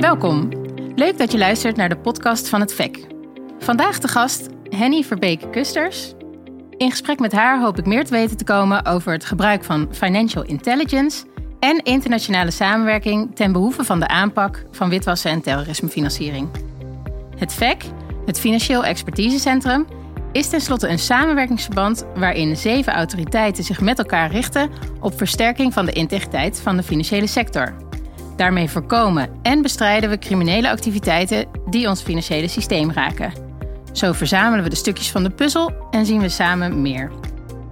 Welkom. Leuk dat je luistert naar de podcast van het VEC. Vandaag de gast Henny Verbeek-Kusters. In gesprek met haar hoop ik meer te weten te komen over het gebruik van financial intelligence en internationale samenwerking ten behoeve van de aanpak van witwassen en terrorismefinanciering. Het VEC, het Financieel Expertisecentrum, is tenslotte een samenwerkingsverband waarin zeven autoriteiten zich met elkaar richten op versterking van de integriteit van de financiële sector. Daarmee voorkomen en bestrijden we criminele activiteiten die ons financiële systeem raken. Zo verzamelen we de stukjes van de puzzel en zien we samen meer.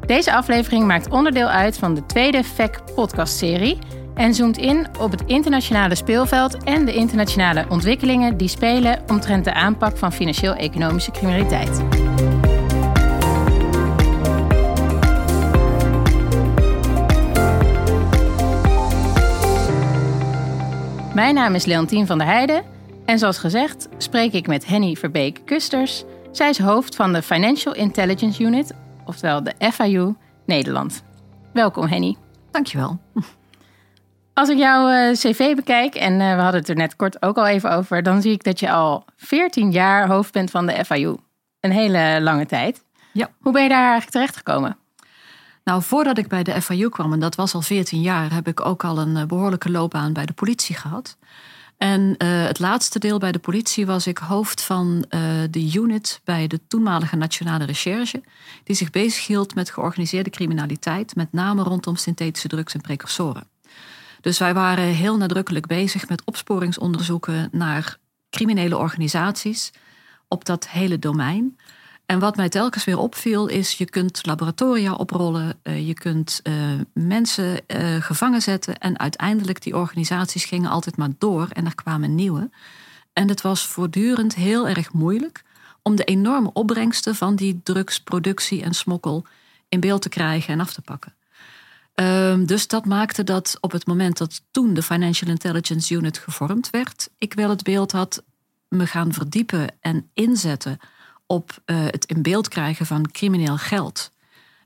Deze aflevering maakt onderdeel uit van de tweede FEC podcastserie en zoomt in op het internationale speelveld en de internationale ontwikkelingen die spelen omtrent de aanpak van financieel-economische criminaliteit. Mijn naam is Leontien van der Heijden en zoals gezegd spreek ik met Henny Verbeek-Kusters. Zij is hoofd van de Financial Intelligence Unit, oftewel de FIU Nederland. Welkom Henny. Dankjewel. Als ik jouw eh, cv bekijk, en uh, we hadden het er net kort ook al even over, dan zie ik dat je al 14 jaar hoofd bent van de FIU. Een hele lange tijd. Ja. Hoe ben je daar eigenlijk terechtgekomen? Nou, voordat ik bij de FIU kwam, en dat was al 14 jaar, heb ik ook al een eh, behoorlijke loopbaan bij de politie gehad. En uh, het laatste deel bij de politie was ik hoofd van uh, de unit bij de toenmalige Nationale Recherche, die zich bezighield met georganiseerde criminaliteit, met name rondom synthetische drugs en precursoren. Dus wij waren heel nadrukkelijk bezig met opsporingsonderzoeken naar criminele organisaties op dat hele domein. En wat mij telkens weer opviel is, je kunt laboratoria oprollen, uh, je kunt uh, mensen uh, gevangen zetten en uiteindelijk die organisaties gingen altijd maar door en er kwamen nieuwe. En het was voortdurend heel erg moeilijk om de enorme opbrengsten van die drugsproductie en smokkel in beeld te krijgen en af te pakken. Um, dus dat maakte dat op het moment dat toen de Financial Intelligence Unit gevormd werd, ik wel het beeld had me gaan verdiepen en inzetten op uh, het in beeld krijgen van crimineel geld.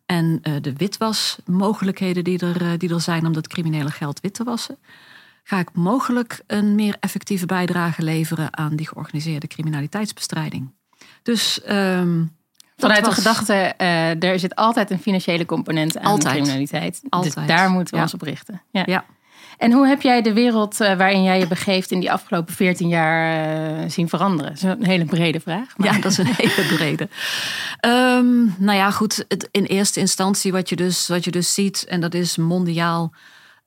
En uh, de witwasmogelijkheden die er, uh, die er zijn om dat criminele geld wit te wassen. Ga ik mogelijk een meer effectieve bijdrage leveren aan die georganiseerde criminaliteitsbestrijding. Dus. Um, Vanuit was... de gedachte, er zit altijd een financiële component aan altijd. criminaliteit. Altijd. Dus daar moeten we ja. ons op richten. Ja. ja. En hoe heb jij de wereld waarin jij je begeeft in die afgelopen 14 jaar zien veranderen? Dat is een hele brede vraag. Maar... Ja, dat is een hele brede. Um, nou ja, goed. Het, in eerste instantie wat je, dus, wat je dus ziet, en dat is mondiaal.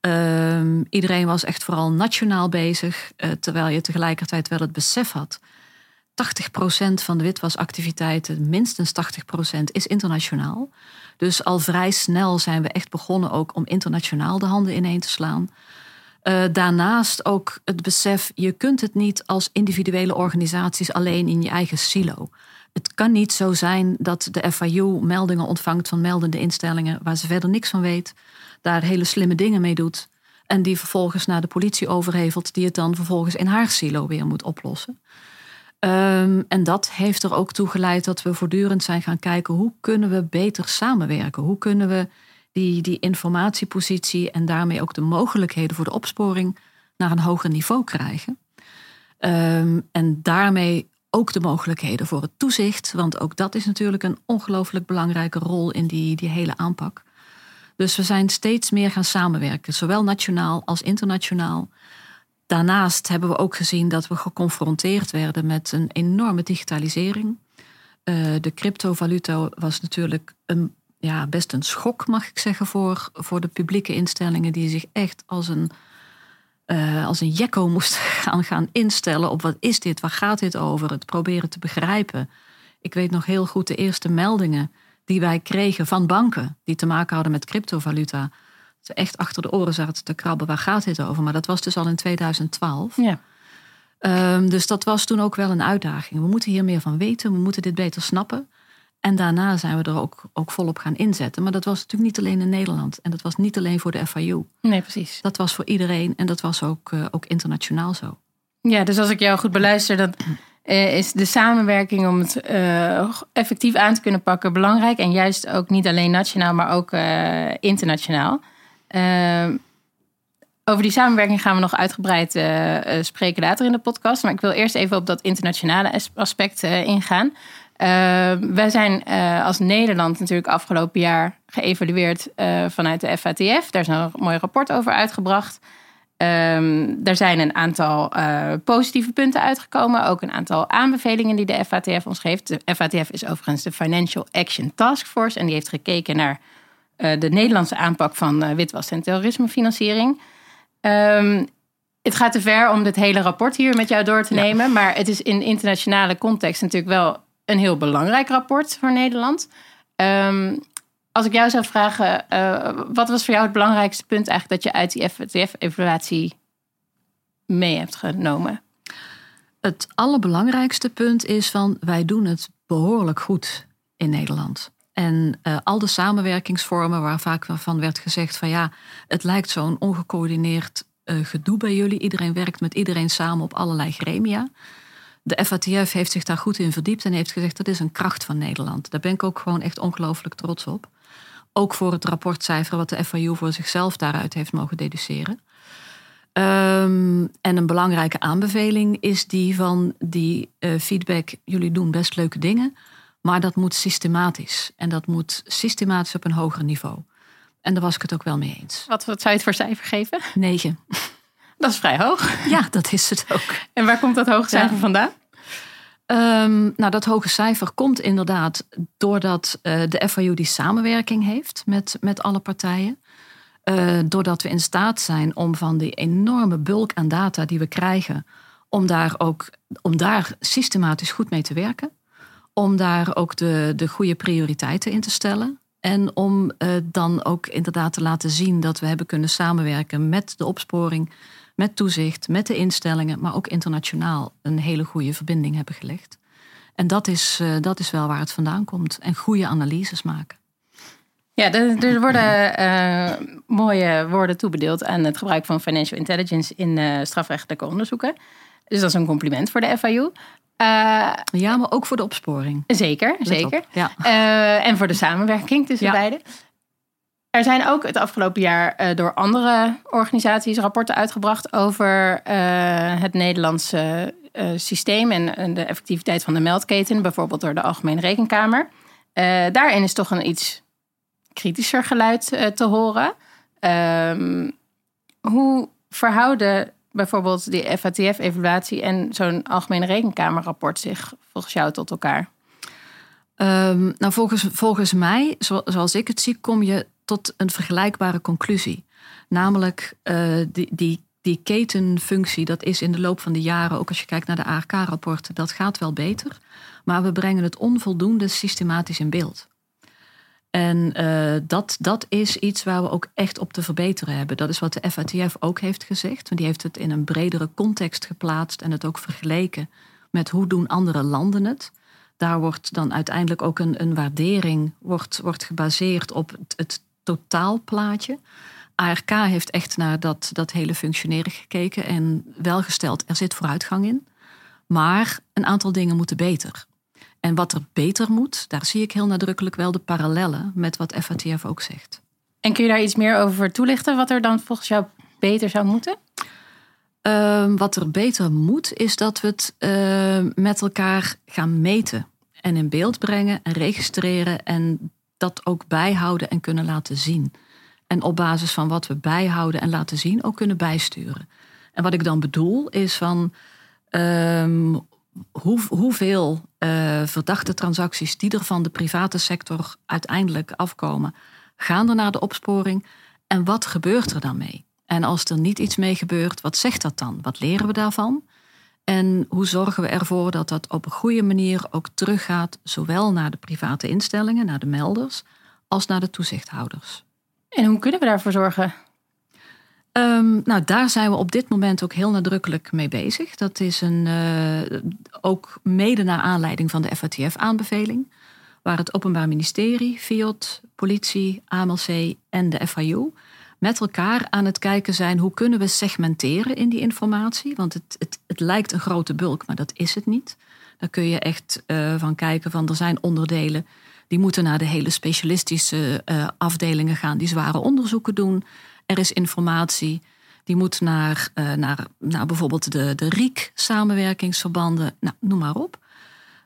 Um, iedereen was echt vooral nationaal bezig, uh, terwijl je tegelijkertijd wel het besef had. 80% van de witwasactiviteiten, minstens 80% is internationaal. Dus al vrij snel zijn we echt begonnen ook om internationaal de handen ineen te slaan. Uh, daarnaast ook het besef, je kunt het niet als individuele organisaties alleen in je eigen silo. Het kan niet zo zijn dat de FIU meldingen ontvangt van meldende instellingen waar ze verder niks van weet, daar hele slimme dingen mee doet en die vervolgens naar de politie overhevelt, die het dan vervolgens in haar silo weer moet oplossen. Um, en dat heeft er ook toe geleid dat we voortdurend zijn gaan kijken hoe kunnen we beter samenwerken? Hoe kunnen we die, die informatiepositie en daarmee ook de mogelijkheden voor de opsporing naar een hoger niveau krijgen? Um, en daarmee ook de mogelijkheden voor het toezicht, want ook dat is natuurlijk een ongelooflijk belangrijke rol in die, die hele aanpak. Dus we zijn steeds meer gaan samenwerken, zowel nationaal als internationaal. Daarnaast hebben we ook gezien dat we geconfronteerd werden met een enorme digitalisering. Uh, de cryptovaluta was natuurlijk een, ja, best een schok, mag ik zeggen, voor, voor de publieke instellingen die zich echt als een, uh, als een jekko moesten gaan, gaan instellen op wat is dit, waar gaat dit over, het proberen te begrijpen. Ik weet nog heel goed de eerste meldingen die wij kregen van banken die te maken hadden met cryptovaluta ze echt achter de oren zaten te krabben. Waar gaat dit over? Maar dat was dus al in 2012. Ja. Um, dus dat was toen ook wel een uitdaging. We moeten hier meer van weten. We moeten dit beter snappen. En daarna zijn we er ook, ook volop gaan inzetten. Maar dat was natuurlijk niet alleen in Nederland. En dat was niet alleen voor de FIU. Nee, precies. Dat was voor iedereen. En dat was ook, uh, ook internationaal zo. Ja, dus als ik jou goed beluister, dan uh, is de samenwerking om het uh, effectief aan te kunnen pakken belangrijk. En juist ook niet alleen nationaal, maar ook internationaal. Over die samenwerking gaan we nog uitgebreid spreken later in de podcast. Maar ik wil eerst even op dat internationale aspect ingaan. Wij zijn als Nederland natuurlijk afgelopen jaar geëvalueerd vanuit de FATF. Daar is een mooi rapport over uitgebracht. Um, er zijn een aantal positieve punten uitgekomen. Ook een aantal aanbevelingen die de FATF ons geeft. De FATF is overigens de Financial Action Task Force. En die heeft gekeken naar de Nederlandse aanpak van witwas- en terrorismefinanciering. Um, het gaat te ver om dit hele rapport hier met jou door te nemen. Maar het is in internationale context natuurlijk wel een heel belangrijk rapport voor Nederland. Um, als ik jou zou vragen, uh, wat was voor jou het belangrijkste punt eigenlijk dat je uit die FTF-evaluatie mee hebt genomen? Het allerbelangrijkste punt is van wij doen het behoorlijk goed in Nederland. En uh, al de samenwerkingsvormen waar vaak van werd gezegd van ja, het lijkt zo'n ongecoördineerd uh, gedoe bij jullie. Iedereen werkt met iedereen samen op allerlei gremia. De FATF heeft zich daar goed in verdiept en heeft gezegd dat is een kracht van Nederland. Daar ben ik ook gewoon echt ongelooflijk trots op. Ook voor het rapportcijfer wat de FAU voor zichzelf daaruit heeft mogen deduceren. Um, en een belangrijke aanbeveling is die van die uh, feedback. Jullie doen best leuke dingen. Maar dat moet systematisch. En dat moet systematisch op een hoger niveau. En daar was ik het ook wel mee eens. Wat, wat zou je het voor cijfer geven? Negen. Dat is vrij hoog. Ja, dat is het ook. En waar komt dat hoge cijfer vandaan? Um, nou, dat hoge cijfer komt inderdaad doordat uh, de FIU die samenwerking heeft met, met alle partijen. Uh, doordat we in staat zijn om van die enorme bulk aan data die we krijgen, om daar ook om daar systematisch goed mee te werken om daar ook de, de goede prioriteiten in te stellen. En om uh, dan ook inderdaad te laten zien dat we hebben kunnen samenwerken met de opsporing, met toezicht, met de instellingen, maar ook internationaal een hele goede verbinding hebben gelegd. En dat is, uh, dat is wel waar het vandaan komt. En goede analyses maken. Ja, er, worden uh, mooie woorden toebedeeld aan het gebruik van financial intelligence in strafrechtelijke onderzoeken. Dus dat is een compliment voor de FIU. Uh, ja, maar ook voor de opsporing. Zeker, zeker. Ja. Uh, en voor de samenwerking tussen ja. beiden. Er zijn ook het afgelopen jaar uh, door andere organisaties rapporten uitgebracht over het Nederlandse systeem en, de effectiviteit van de meldketen, bijvoorbeeld door de Algemene Rekenkamer. daarin is toch een iets kritischer geluid te horen. Ehm, hoe verhouden bijvoorbeeld die FATF-evaluatie en zo'n Algemene Rekenkamerrapport zich volgens jou tot elkaar? Um, nou, volgens, volgens mij, zoals ik het zie, kom je tot een vergelijkbare conclusie. Namelijk uh, die, die, die ketenfunctie, dat is in de loop van de jaren, ook als je kijkt naar de ARK-rapporten, dat gaat wel beter. Maar we brengen het onvoldoende systematisch in beeld. En uh, dat, dat is iets waar we ook echt op te verbeteren hebben. Dat is wat de FATF ook heeft gezegd. Want die heeft het in een bredere context geplaatst en het ook vergeleken met hoe doen andere landen het. Daar wordt dan uiteindelijk ook een, een waardering wordt, wordt gebaseerd op het, het totaalplaatje. ARK heeft echt naar dat, dat hele functioneren gekeken en wel gesteld, er zit vooruitgang in. Maar een aantal dingen moeten beter. En wat er beter moet, daar zie ik heel nadrukkelijk wel de parallellen met wat FATF ook zegt. En kun je daar iets meer over toelichten, wat er dan volgens jou beter zou moeten? Uh, wat er beter moet, is dat we het uh, met elkaar gaan meten en in beeld brengen en registreren en dat ook bijhouden en kunnen laten zien. En op basis van wat we bijhouden en laten zien ook kunnen bijsturen. En wat ik dan bedoel is van um, hoe, hoeveel uh, verdachte transacties die er van de private sector uiteindelijk afkomen, gaan er naar de opsporing en wat gebeurt er dan mee? En als er niet iets mee gebeurt, wat zegt dat dan? Wat leren we daarvan? En hoe zorgen we ervoor dat dat op een goede manier ook teruggaat, zowel naar de private instellingen, naar de melders, als naar de toezichthouders? En hoe kunnen we daarvoor zorgen? Um, nou, daar zijn we op dit moment ook heel nadrukkelijk mee bezig. Dat is een, uh, ook mede naar aanleiding van de FATF-aanbeveling, waar het Openbaar Ministerie, FIOD, politie, AMLC en de FIU met elkaar aan het kijken zijn hoe kunnen we segmenteren in die informatie. Want het, het, het lijkt een grote bulk, maar dat is het niet. Daar kun je echt uh, van kijken van er zijn onderdelen die moeten naar de hele specialistische uh, afdelingen gaan die zware onderzoeken doen. Er is informatie Die moet naar, uh, naar, naar bijvoorbeeld de, de RIEK-samenwerkingsverbanden, nou, noem maar op.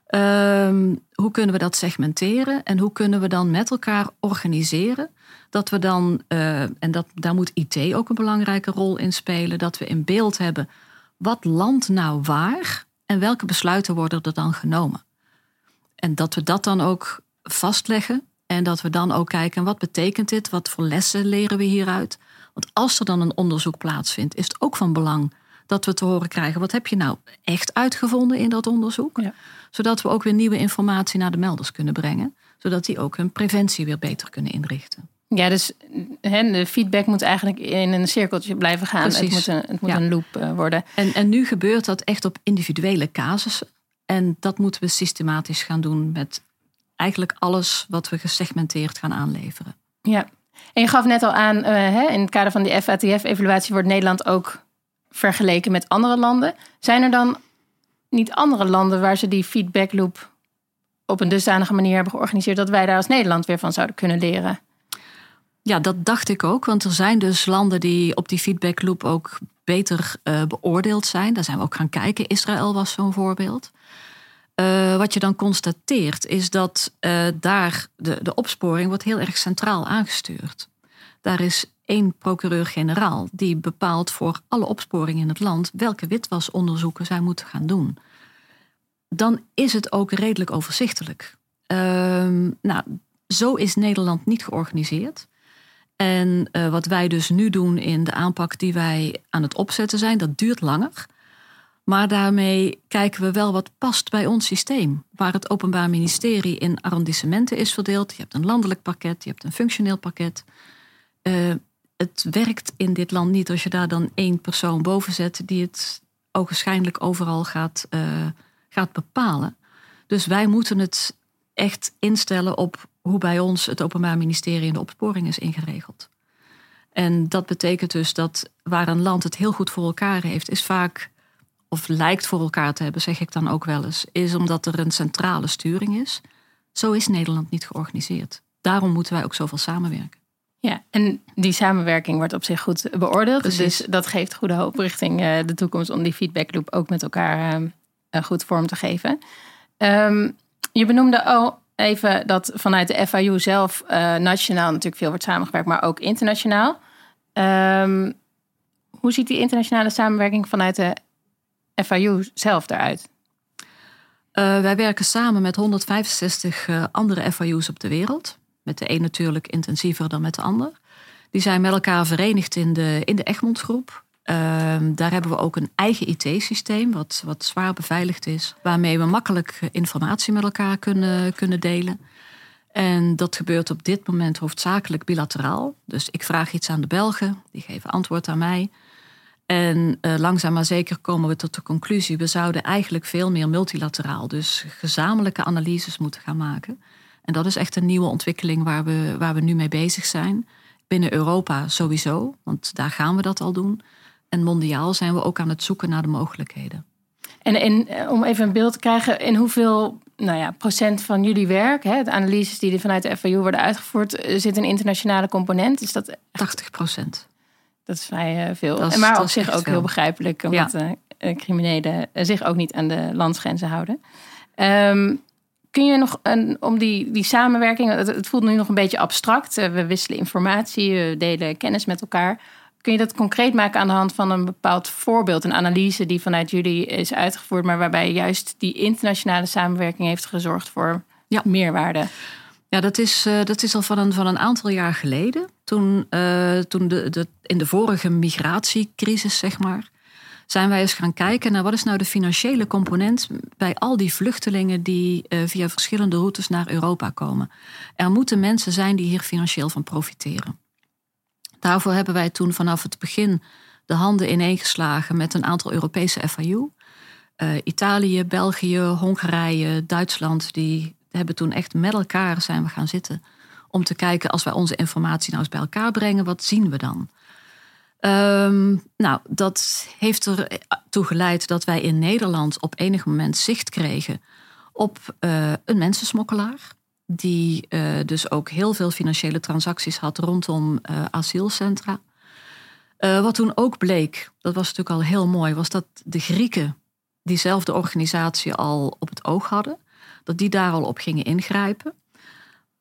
Ehm, hoe kunnen we dat segmenteren en hoe kunnen we dan met elkaar organiseren dat we dan, uh, en dat, daar moet IT ook een belangrijke rol in spelen, dat we in beeld hebben wat landt nou waar en welke besluiten worden er dan genomen. En dat we dat dan ook vastleggen en dat we dan ook kijken wat betekent dit, wat voor lessen leren we hieruit. Want als er dan een onderzoek plaatsvindt, is het ook van belang dat we te horen krijgen wat heb je nou echt uitgevonden in dat onderzoek. Ja. Zodat we ook weer nieuwe informatie naar de melders kunnen brengen, zodat die ook hun preventie weer beter kunnen inrichten. Ja, dus hè, de feedback moet eigenlijk in een cirkeltje blijven gaan. Precies. Het moet een, het moet een loop eh, worden. En, en nu gebeurt dat echt op individuele casussen. En dat moeten we systematisch gaan doen met eigenlijk alles wat we gesegmenteerd gaan aanleveren. Ja, en je gaf net al aan, uh, hè, in het kader van die FATF-evaluatie wordt Nederland ook vergeleken met andere landen. Zijn er dan niet andere landen waar ze die feedback loop op een dusdanige manier hebben georganiseerd dat wij daar als Nederland weer van zouden kunnen leren? Ja, dat dacht ik ook. Want er zijn dus landen die op die feedbackloop ook beter uh, beoordeeld zijn. Daar zijn we ook gaan kijken. Israël was zo'n voorbeeld. Uh, wat je dan constateert is dat uh, daar de, de opsporing wordt heel erg centraal aangestuurd. Daar is één procureur-generaal die bepaalt voor alle opsporingen in het land welke witwasonderzoeken zij moeten gaan doen. Dan is het ook redelijk overzichtelijk. Uh, nou, zo is Nederland niet georganiseerd. En uh, wat wij dus nu doen in de aanpak die wij aan het opzetten zijn, dat duurt langer. Maar daarmee kijken we wel wat past bij ons systeem. Waar het Openbaar Ministerie in arrondissementen is verdeeld. Je hebt een landelijk pakket, je hebt een functioneel pakket. Uh, het werkt in dit land niet als je daar dan één persoon boven zet die het ogenschijnlijk overal gaat, uh, gaat bepalen. Dus wij moeten het echt instellen op hoe bij ons het Openbaar Ministerie in de opsporing is ingeregeld. En dat betekent dus dat waar een land het heel goed voor elkaar heeft, is vaak, of lijkt voor elkaar te hebben, zeg ik dan ook wel eens, is omdat er een centrale sturing is. Zo is Nederland niet georganiseerd. Daarom moeten wij ook zoveel samenwerken. Ja, en die samenwerking wordt op zich goed beoordeeld. Precies. Dus dat geeft goede hoop richting eh, de toekomst om die feedbackloop ook met elkaar uh, goed vorm te geven. Um, je benoemde al even dat vanuit de FIU zelf uh, nationaal natuurlijk veel wordt samengewerkt, maar ook internationaal. Um, hoe ziet die internationale samenwerking vanuit de FIU zelf eruit? Uh, wij werken samen met 165 uh, andere FIU's op de wereld. Met de een natuurlijk intensiever dan met de ander. Die zijn met elkaar verenigd in de, in de Egmond groep. Ehm, daar hebben we ook een eigen IT-systeem, wat, wat zwaar beveiligd is, waarmee we makkelijk informatie met elkaar kunnen, kunnen delen. En dat gebeurt op dit moment hoofdzakelijk bilateraal. Dus ik vraag iets aan de Belgen, die geven antwoord aan mij. En uh, langzaam maar zeker komen we tot de conclusie: we zouden eigenlijk veel meer multilateraal, dus gezamenlijke analyses moeten gaan maken. En dat is echt een nieuwe ontwikkeling waar we, waar we nu mee bezig zijn. Binnen Europa sowieso, want daar gaan we dat al doen. En mondiaal zijn we ook aan het zoeken naar de mogelijkheden. En, eh, om even een beeld te krijgen, in hoeveel nou ja, procent van jullie werk, hè, de analyses die er vanuit de FAU worden uitgevoerd, eh, zit een internationale component? Is dat 80 procent. Dat is vrij eh, veel. Is, maar op zich ook heel begrijpelijk, omdat ja. criminelen zich ook niet aan de landsgrenzen houden. Um, kun je nog een, om die, die samenwerking, het, het, voelt nu nog een beetje abstract. We wisselen informatie, we delen kennis met elkaar. Kun je dat concreet maken aan de hand van een bepaald voorbeeld, een analyse die vanuit jullie is uitgevoerd, maar waarbij juist die internationale samenwerking heeft gezorgd voor ja. meerwaarde? Ja, dat is, uh, dat is al van een, van een aantal jaar geleden. Toen, uh, toen de, de, in de vorige migratiecrisis, zeg maar, zijn wij eens gaan kijken naar wat is nou de financiële component bij al die vluchtelingen die uh, via verschillende routes naar Europa komen. Er moeten mensen zijn die hier financieel van profiteren. Daarvoor hebben wij toen vanaf het begin de handen ineengeslagen met een aantal Europese FIU. Eh, Italië, België, Hongarije, Duitsland, die hebben toen echt met elkaar zijn we gaan zitten. Om te kijken, als wij onze informatie nou eens bij elkaar brengen, wat zien we dan? Um, nou, dat heeft ertoe geleid dat wij in Nederland op enig moment zicht kregen op uh, een mensensmokkelaar die uh, dus ook heel veel financiële transacties had rondom uh, asielcentra. Wat toen ook bleek, dat was natuurlijk al heel mooi, was dat de Grieken diezelfde organisatie al op het oog hadden. Dat die daar al op gingen ingrijpen.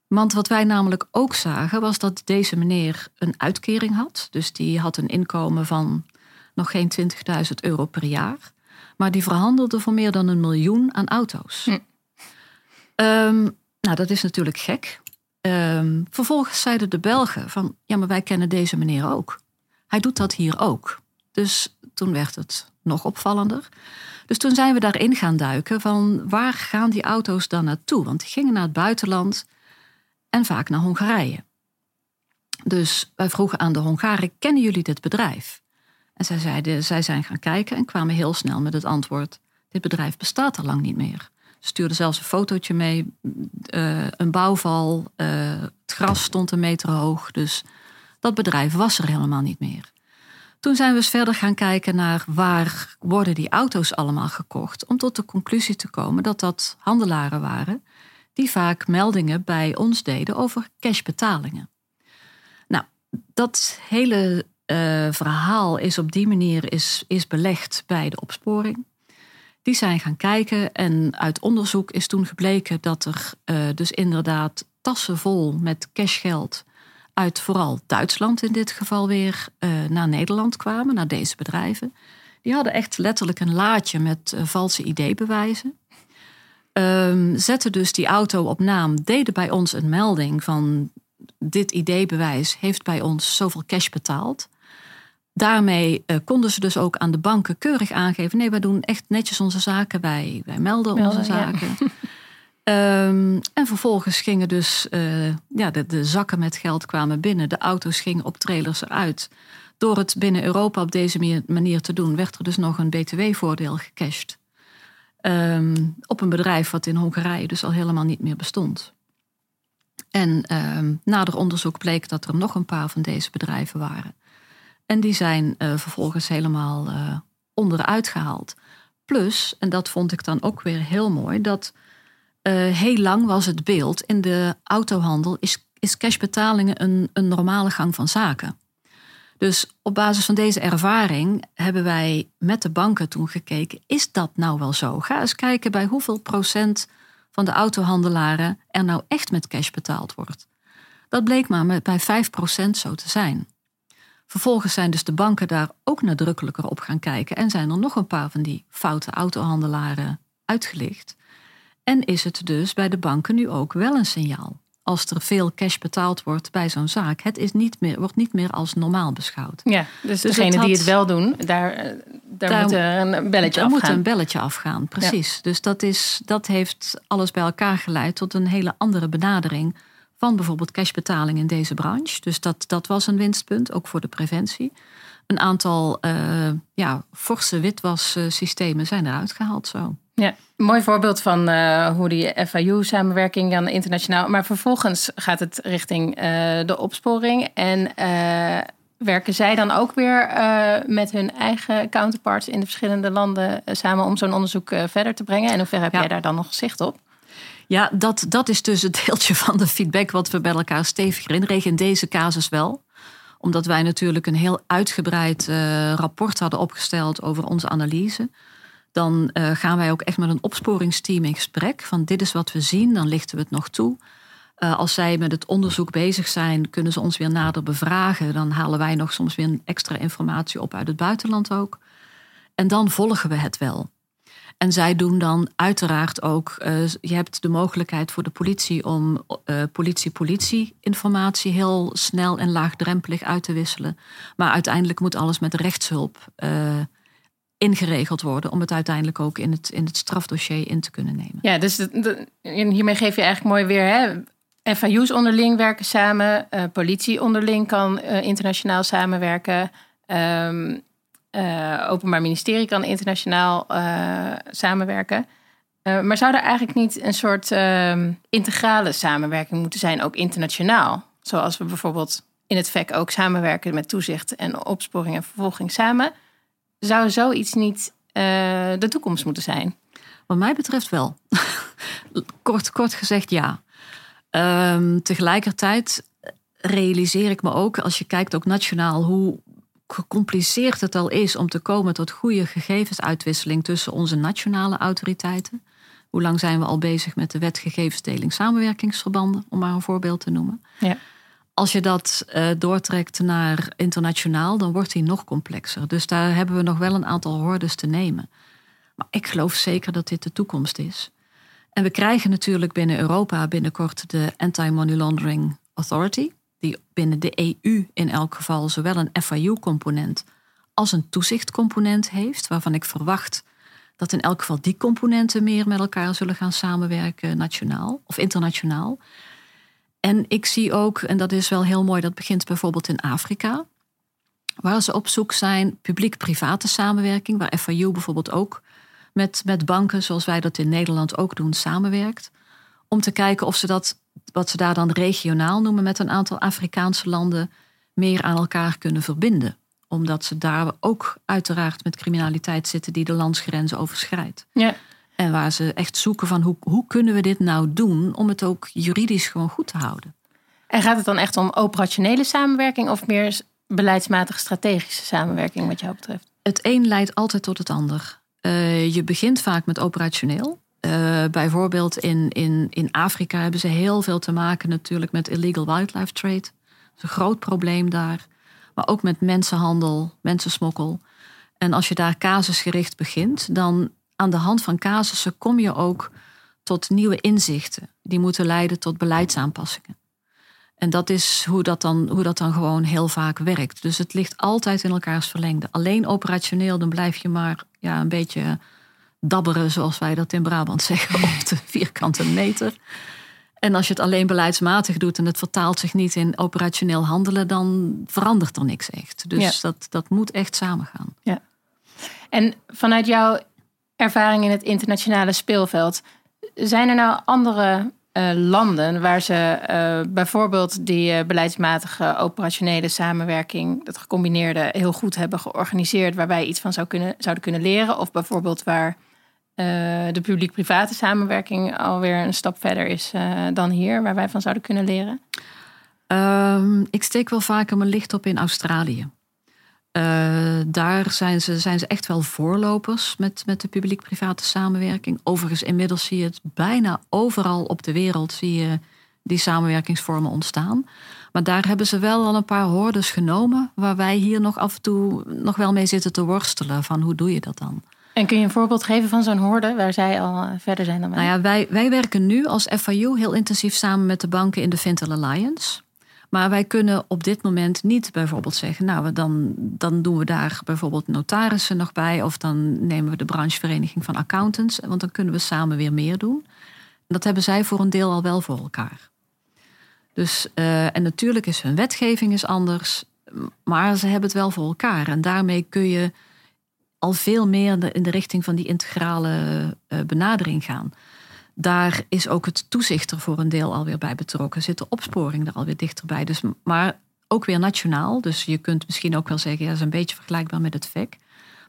Want wat wij namelijk ook zagen, was dat deze meneer een uitkering had. Dus die had een inkomen van nog geen 20.000 euro per jaar. Maar die verhandelde voor meer dan een miljoen aan auto's. Hm. Ehm, nou, dat is natuurlijk gek. Um, vervolgens zeiden de Belgen van, ja, maar wij kennen deze meneer ook. Hij doet dat hier ook. Dus toen werd het nog opvallender. Dus toen zijn we daarin gaan duiken van waar gaan die auto's dan naartoe? Want die gingen naar het buitenland en vaak naar Hongarije. Dus wij vroegen aan de Hongaren, kennen jullie dit bedrijf? En zij, zeiden, zij zijn gaan kijken en kwamen heel snel met het antwoord, dit bedrijf bestaat al lang niet meer. Ze stuurden zelfs een fotootje mee, uh, een bouwval, uh, het gras stond een meter hoog. Dus dat bedrijf was er helemaal niet meer. Toen zijn we eens verder gaan kijken naar waar worden die auto's allemaal gekocht. Om tot de conclusie te komen dat dat handelaren waren die vaak meldingen bij ons deden over cashbetalingen. Nou, dat hele uh, verhaal is op die manier is, is belegd bij de opsporing. Die zijn gaan kijken en uit onderzoek is toen gebleken dat er uh, dus inderdaad tassen vol met cashgeld uit vooral Duitsland in dit geval weer uh, naar Nederland kwamen, naar deze bedrijven. Die hadden echt letterlijk een laadje met valse ID-bewijzen. Um, zetten dus die auto op naam, deden bij ons een melding van dit ID-bewijs heeft bij ons zoveel cash betaald. Daarmee uh, konden ze dus ook aan de banken keurig aangeven: nee, wij doen echt netjes onze zaken, wij, wij melden, onze zaken. Um, en vervolgens gingen dus uh, ja, de, de, zakken met geld kwamen binnen, de auto's gingen op trailers eruit. Door het binnen Europa op deze manier te doen, werd er dus nog een btw-voordeel gecashed. Um, op een bedrijf wat in Hongarije dus al helemaal niet meer bestond. En um, nader onderzoek bleek dat er nog een paar van deze bedrijven waren. En die zijn uh, vervolgens helemaal uh, onderuit gehaald. Plus, en dat vond ik dan ook weer heel mooi, dat uh, heel lang was het beeld in de autohandel is, is cashbetalingen een, een normale gang van zaken. Dus op basis van deze ervaring hebben wij met de banken toen gekeken, is dat nou wel zo? Ga eens kijken bij hoeveel procent van de autohandelaren er nou echt met cash betaald wordt. Dat bleek maar bij 5% zo te zijn. Vervolgens zijn dus de banken daar ook nadrukkelijker op gaan kijken en zijn er nog een paar van die foute autohandelaren uitgelicht. En is het dus bij de banken nu ook wel een signaal? Als er veel cash betaald wordt bij zo'n zaak, het is niet meer, wordt niet meer als normaal beschouwd. Ja, dus, dus degenen die het wel doen, daar, eh, daar, daar moet een belletje afgaan. moet een belletje afgaan, precies. Dus dat, is, dat heeft alles bij elkaar geleid tot een hele andere benadering van bijvoorbeeld cashbetaling in deze branche. Dus dat, dat was een winstpunt, ook voor de preventie. Een aantal uh, ja, forse witwassystemen zijn eruit gehaald zo. Ja, mooi voorbeeld van uh, hoe die FIU-samenwerking dan internationaal. Maar vervolgens gaat het richting uh, de opsporing. En uh, werken zij dan ook weer met hun eigen counterparts in de verschillende landen samen om zo'n onderzoek verder te brengen? En hoe ver heb ja. jij daar dan nog zicht op? Ja, dat, dat is dus het deeltje van de feedback wat we bij elkaar steviger inregen. In deze casus wel omdat wij natuurlijk een heel uitgebreid rapport hadden opgesteld over onze analyse dan uh, gaan wij ook echt met een opsporingsteam in gesprek. Van dit is wat we zien, dan lichten we het nog toe. Uh, als zij met het onderzoek bezig zijn, kunnen ze ons weer nader bevragen. Dan halen wij nog soms weer extra informatie op uit het buitenland ook. En dan volgen we het wel. En zij doen dan uiteraard ook, uh, je hebt de mogelijkheid voor de politie om politie-politie informatie heel snel en laagdrempelig uit te wisselen. Maar uiteindelijk moet alles met rechtshulp ingeregeld worden om het uiteindelijk ook in het, in het strafdossier in te kunnen nemen. Ja, dus hiermee geef je eigenlijk mooi weer. Hè? FIU's onderling werken samen, uh, politie onderling kan uh, internationaal samenwerken. Um, uh, Openbaar Ministerie kan internationaal samenwerken. maar zou er eigenlijk niet een soort ehm, integrale samenwerking moeten zijn, ook internationaal? Zoals we bijvoorbeeld in het VEC ook samenwerken met toezicht en opsporing en vervolging samen zou zoiets niet uh, de toekomst moeten zijn? Wat mij betreft wel. kort, kort gezegd ja. Um, tegelijkertijd realiseer ik me ook, als je kijkt ook nationaal, hoe gecompliceerd het al is om te komen tot goede gegevensuitwisseling tussen onze nationale autoriteiten. Hoe lang zijn we al bezig met de wet gegevensdeling samenwerkingsverbanden, om maar een voorbeeld te noemen. Ja. Als je dat uh, doortrekt naar internationaal, dan wordt die nog complexer. Dus daar hebben we nog wel een aantal hordes te nemen. Maar ik geloof zeker dat dit de toekomst is. En we krijgen natuurlijk binnen Europa binnenkort de Anti-Money Laundering Authority, die binnen de EU in elk geval zowel een FIU-component als een toezichtcomponent heeft, waarvan ik verwacht dat in elk geval die componenten meer met elkaar zullen gaan samenwerken, nationaal of internationaal. En ik zie ook, en dat is wel heel mooi, dat begint bijvoorbeeld in Afrika, waar ze op zoek zijn publiek-private samenwerking, waar FIU bijvoorbeeld ook met, met banken, zoals wij dat in Nederland ook doen, samenwerkt. Om te kijken of ze dat, wat ze daar dan regionaal noemen, met een aantal Afrikaanse landen meer aan elkaar kunnen verbinden. Omdat ze daar ook uiteraard met criminaliteit zitten die de landsgrenzen overschrijdt. Ja. En waar ze echt zoeken van hoe, hoe kunnen we dit nou doen om het ook juridisch gewoon goed te houden. En gaat het dan echt om operationele samenwerking of meer beleidsmatig strategische samenwerking wat jou betreft? Het een leidt altijd tot het ander. Uh, je begint vaak met operationeel. Uh, bijvoorbeeld in, in, in Afrika hebben ze heel veel te maken natuurlijk met illegal wildlife trade. Dat is een groot probleem daar. Maar ook met mensenhandel, mensensmokkel. En als je daar casusgericht begint, dan aan de hand van casussen kom je ook tot nieuwe inzichten. Die moeten leiden tot beleidsaanpassingen. En dat is hoe dat, dan, hoe dat dan gewoon heel vaak werkt. Dus het ligt altijd in elkaars verlengde. Alleen operationeel, dan blijf je maar ja, een beetje dabberen, zoals wij dat in Brabant zeggen, op de vierkante meter. En als je het alleen beleidsmatig doet en het vertaalt zich niet in operationeel handelen, dan verandert er niks echt. Dus dat, dat moet echt samengaan. Ja. En vanuit jouw ervaring in het internationale speelveld, zijn er nou andere uh, landen waar ze uh, bijvoorbeeld die uh, beleidsmatige operationele samenwerking, dat gecombineerde, heel goed hebben georganiseerd, waar wij iets van kunnen, zouden kunnen leren? Of bijvoorbeeld waar de publiek-private samenwerking alweer een stap verder is dan hier, waar wij van zouden kunnen leren? Um, ik steek wel vaker mijn licht op in Australië. Uh, daar zijn ze, zijn ze echt wel voorlopers met, met de publiek-private samenwerking. Overigens, inmiddels zie je het bijna overal op de wereld zie je die samenwerkingsvormen ontstaan. Maar daar hebben ze wel al een paar hordes genomen, waar wij hier nog af en toe nog wel mee zitten te worstelen. Van hoe doe je dat dan? En kun je een voorbeeld geven van zo'n horde waar zij al eh, verder zijn dan wij? Nou ja, wij, wij werken nu als FIU heel intensief samen met de banken in de Fintel Alliance. Maar wij kunnen op dit moment niet bijvoorbeeld zeggen, nou dan, dan doen we daar bijvoorbeeld notarissen nog bij of dan nemen we de branchevereniging van accountants, want dan kunnen we samen weer meer doen. Dat hebben zij voor een deel al wel voor elkaar. Dus, uh, en natuurlijk is hun wetgeving is anders, maar ze hebben het wel voor elkaar. En daarmee kun je al veel meer in de richting van die integrale uh, benadering gaan. Daar is ook het toezicht er voor een deel alweer bij betrokken. Zit de opsporing er alweer dichterbij. Dus, maar ook weer nationaal. Dus je kunt misschien ook wel zeggen, ja, dat is een beetje vergelijkbaar met het VEC.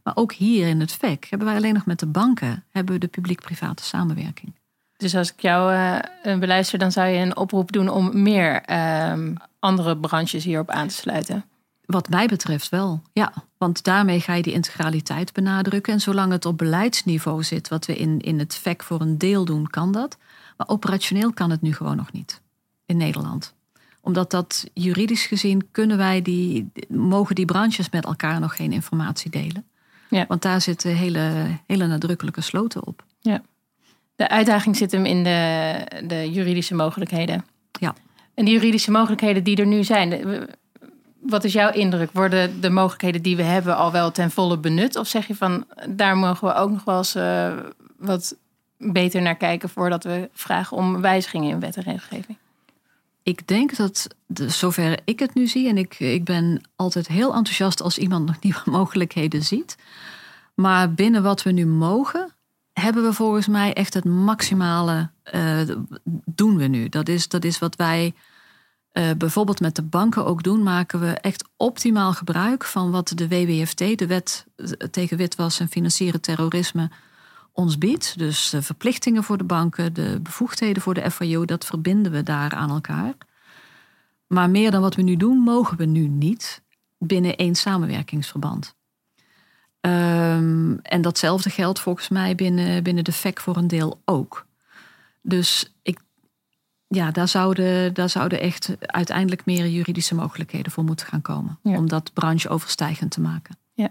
Maar ook hier in het VEC hebben wij alleen nog met de banken hebben we de publiek-private samenwerking. Dus als ik jou uh, beluister, dan zou je een oproep doen om meer uh, andere branches hierop aan te sluiten. Wat mij betreft wel, ja. Want daarmee ga je die integraliteit benadrukken. En zolang het op beleidsniveau zit, wat we in, in het VEC voor een deel doen, kan dat. Maar operationeel kan het nu gewoon nog niet in Nederland. Omdat dat juridisch gezien kunnen wij die, mogen die branches met elkaar nog geen informatie delen. Ja. Want daar zitten hele, hele nadrukkelijke sloten op. Ja. De uitdaging zit hem in de, de juridische mogelijkheden. Ja. En die juridische mogelijkheden die er nu zijn. Wat is jouw indruk? Worden de mogelijkheden die we hebben al wel ten volle benut? Of zeg je van daar mogen we ook nog wel eens uh, wat beter naar kijken voordat we vragen om wijzigingen in wet en regelgeving? Ik denk dat, zover ik het nu zie, en ik, ik ben altijd heel enthousiast als iemand nog nieuwe mogelijkheden ziet. Maar binnen wat we nu mogen, hebben we volgens mij echt het maximale uh, doen we nu. Dat is, dat is wat wij uh, bijvoorbeeld met de banken ook doen, maken we echt optimaal gebruik van wat de WWFT, de wet tegen witwas en financieren terrorisme, ons biedt. Dus de verplichtingen voor de banken, de bevoegdheden voor de FIO, dat verbinden we daar aan elkaar. Maar meer dan wat we nu doen, mogen we nu niet. binnen één samenwerkingsverband. Ehm, en datzelfde geldt volgens mij binnen, binnen de FEC voor een deel ook. Dus ik, ja, daar, zouden, daar zouden echt uiteindelijk meer juridische mogelijkheden voor moeten gaan komen. Om dat brancheoverstijgend te maken. Ja.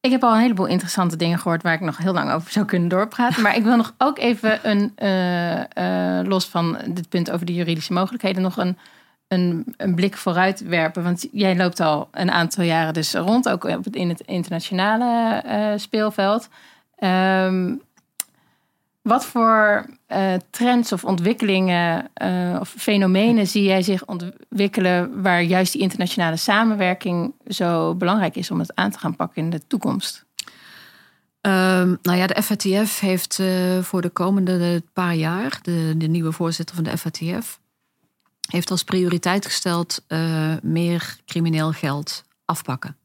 Ik heb al een heleboel interessante dingen gehoord waar ik nog heel lang over zou kunnen doorpraten. Maar ik wil nog ook even een, uh, uh, los van dit punt over de juridische mogelijkheden, nog een een, een blik vooruit werpen. Want jij loopt al een aantal jaren dus rond, ook in het internationale uh, speelveld. Um, wat voor uh, trends of ontwikkelingen uh, of fenomenen zie jij zich ontwikkelen waar juist die internationale samenwerking zo belangrijk is om het aan te gaan pakken in de toekomst? Um, nou ja, de FATF heeft uh, voor de komende paar jaar, de, de nieuwe voorzitter van de FATF, heeft als prioriteit gesteld meer crimineel geld afpakken.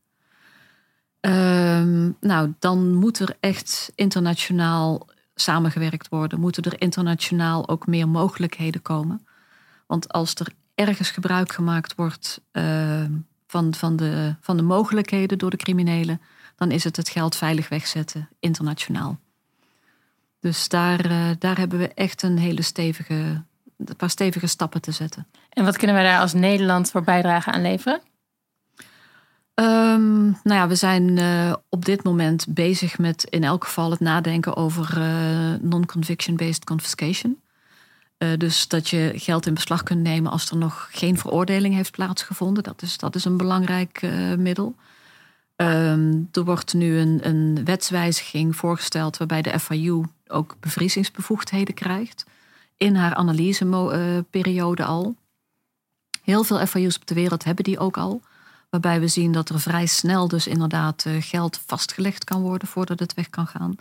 Uh, nou, dan moet er echt internationaal samengewerkt worden. Moeten er internationaal ook meer mogelijkheden komen. Want als er ergens gebruik gemaakt wordt uh, van, van, de, van de mogelijkheden door de criminelen, dan is het het geld veilig wegzetten internationaal. Dus daar, uh, daar hebben we echt een hele stevige een paar stevige stappen te zetten. En wat kunnen wij daar als Nederland voor bijdragen aan leveren? Um, nou ja, we zijn uh, op dit moment bezig met in elk geval het nadenken over uh, non-conviction-based confiscation. Uh, dus dat je geld in beslag kunt nemen als er nog geen veroordeling heeft plaatsgevonden. Dat is, dat is een belangrijk middel. Um, er wordt nu een, een wetswijziging voorgesteld waarbij de FIU ook bevriezingsbevoegdheden krijgt in haar analyseperiode al. Heel veel FIU's op de wereld hebben die ook al. Waarbij we zien dat er vrij snel dus inderdaad eh, geld vastgelegd kan worden voordat het weg kan gaan.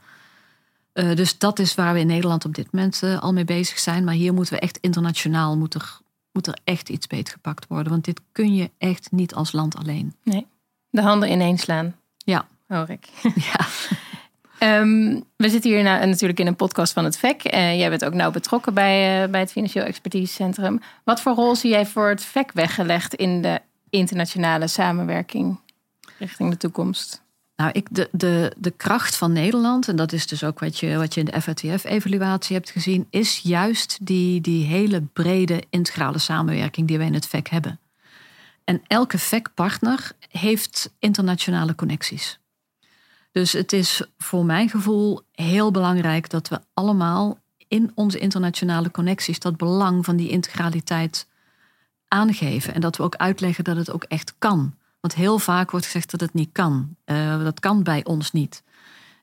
Uh, dus dat is waar we in Nederland op dit moment uh, al mee bezig zijn. Maar hier moeten we echt internationaal, moet er, moet er echt iets beetgepakt worden. Want dit kun je echt niet als land alleen. Nee, de handen ineens slaan. Ja. Hoor ik. Ja. Um, we zitten hier natuurlijk in een podcast van het VEC. Uh, jij bent ook nauw betrokken bij, uh, bij het Financieel Expertisecentrum. Wat voor rol zie jij voor het VEC weggelegd in de internationale samenwerking richting de toekomst? Nou, ik, de, de, de kracht van Nederland, en dat is dus ook wat je, wat je in de FATF-evaluatie hebt gezien, is juist die, die hele brede integrale samenwerking die wij in het VEC hebben. En elke VEC-partner heeft internationale connecties. Dus het is voor mijn gevoel heel belangrijk dat we allemaal in onze internationale connecties dat belang van die integraliteit aangeven. En dat we ook uitleggen dat het ook echt kan. Want heel vaak wordt gezegd dat het niet kan. Uh, dat kan bij ons niet.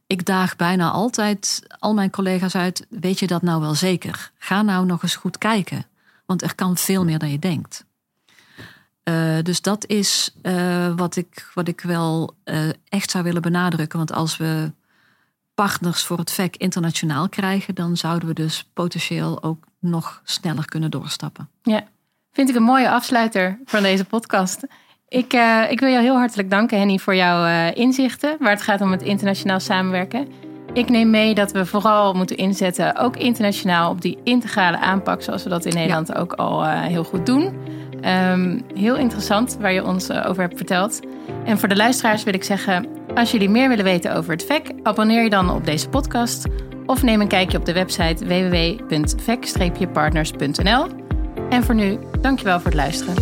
Ik daag bijna altijd al mijn collega's uit: weet je dat nou wel zeker? Ga nou nog eens goed kijken. Want er kan veel meer dan je denkt. Uh, dus dat is uh, wat, ik, wat ik wel echt zou willen benadrukken. Want als we partners voor het VEC internationaal krijgen, dan zouden we dus potentieel ook nog sneller kunnen doorstappen. Ja, vind ik een mooie afsluiter van deze podcast. Ik, ik wil jou heel hartelijk danken, Henny, voor jouw inzichten waar het gaat om het internationaal samenwerken. Ik neem mee dat we vooral moeten inzetten, ook internationaal, op die integrale aanpak, zoals we dat in Nederland ook al heel goed doen. Um, heel interessant waar je ons over hebt verteld. En voor de luisteraars wil ik zeggen: als jullie meer willen weten over het VEC, abonneer je dan op deze podcast of neem een kijkje op de website www.vec-partners.nl. En voor nu, dankjewel voor het luisteren.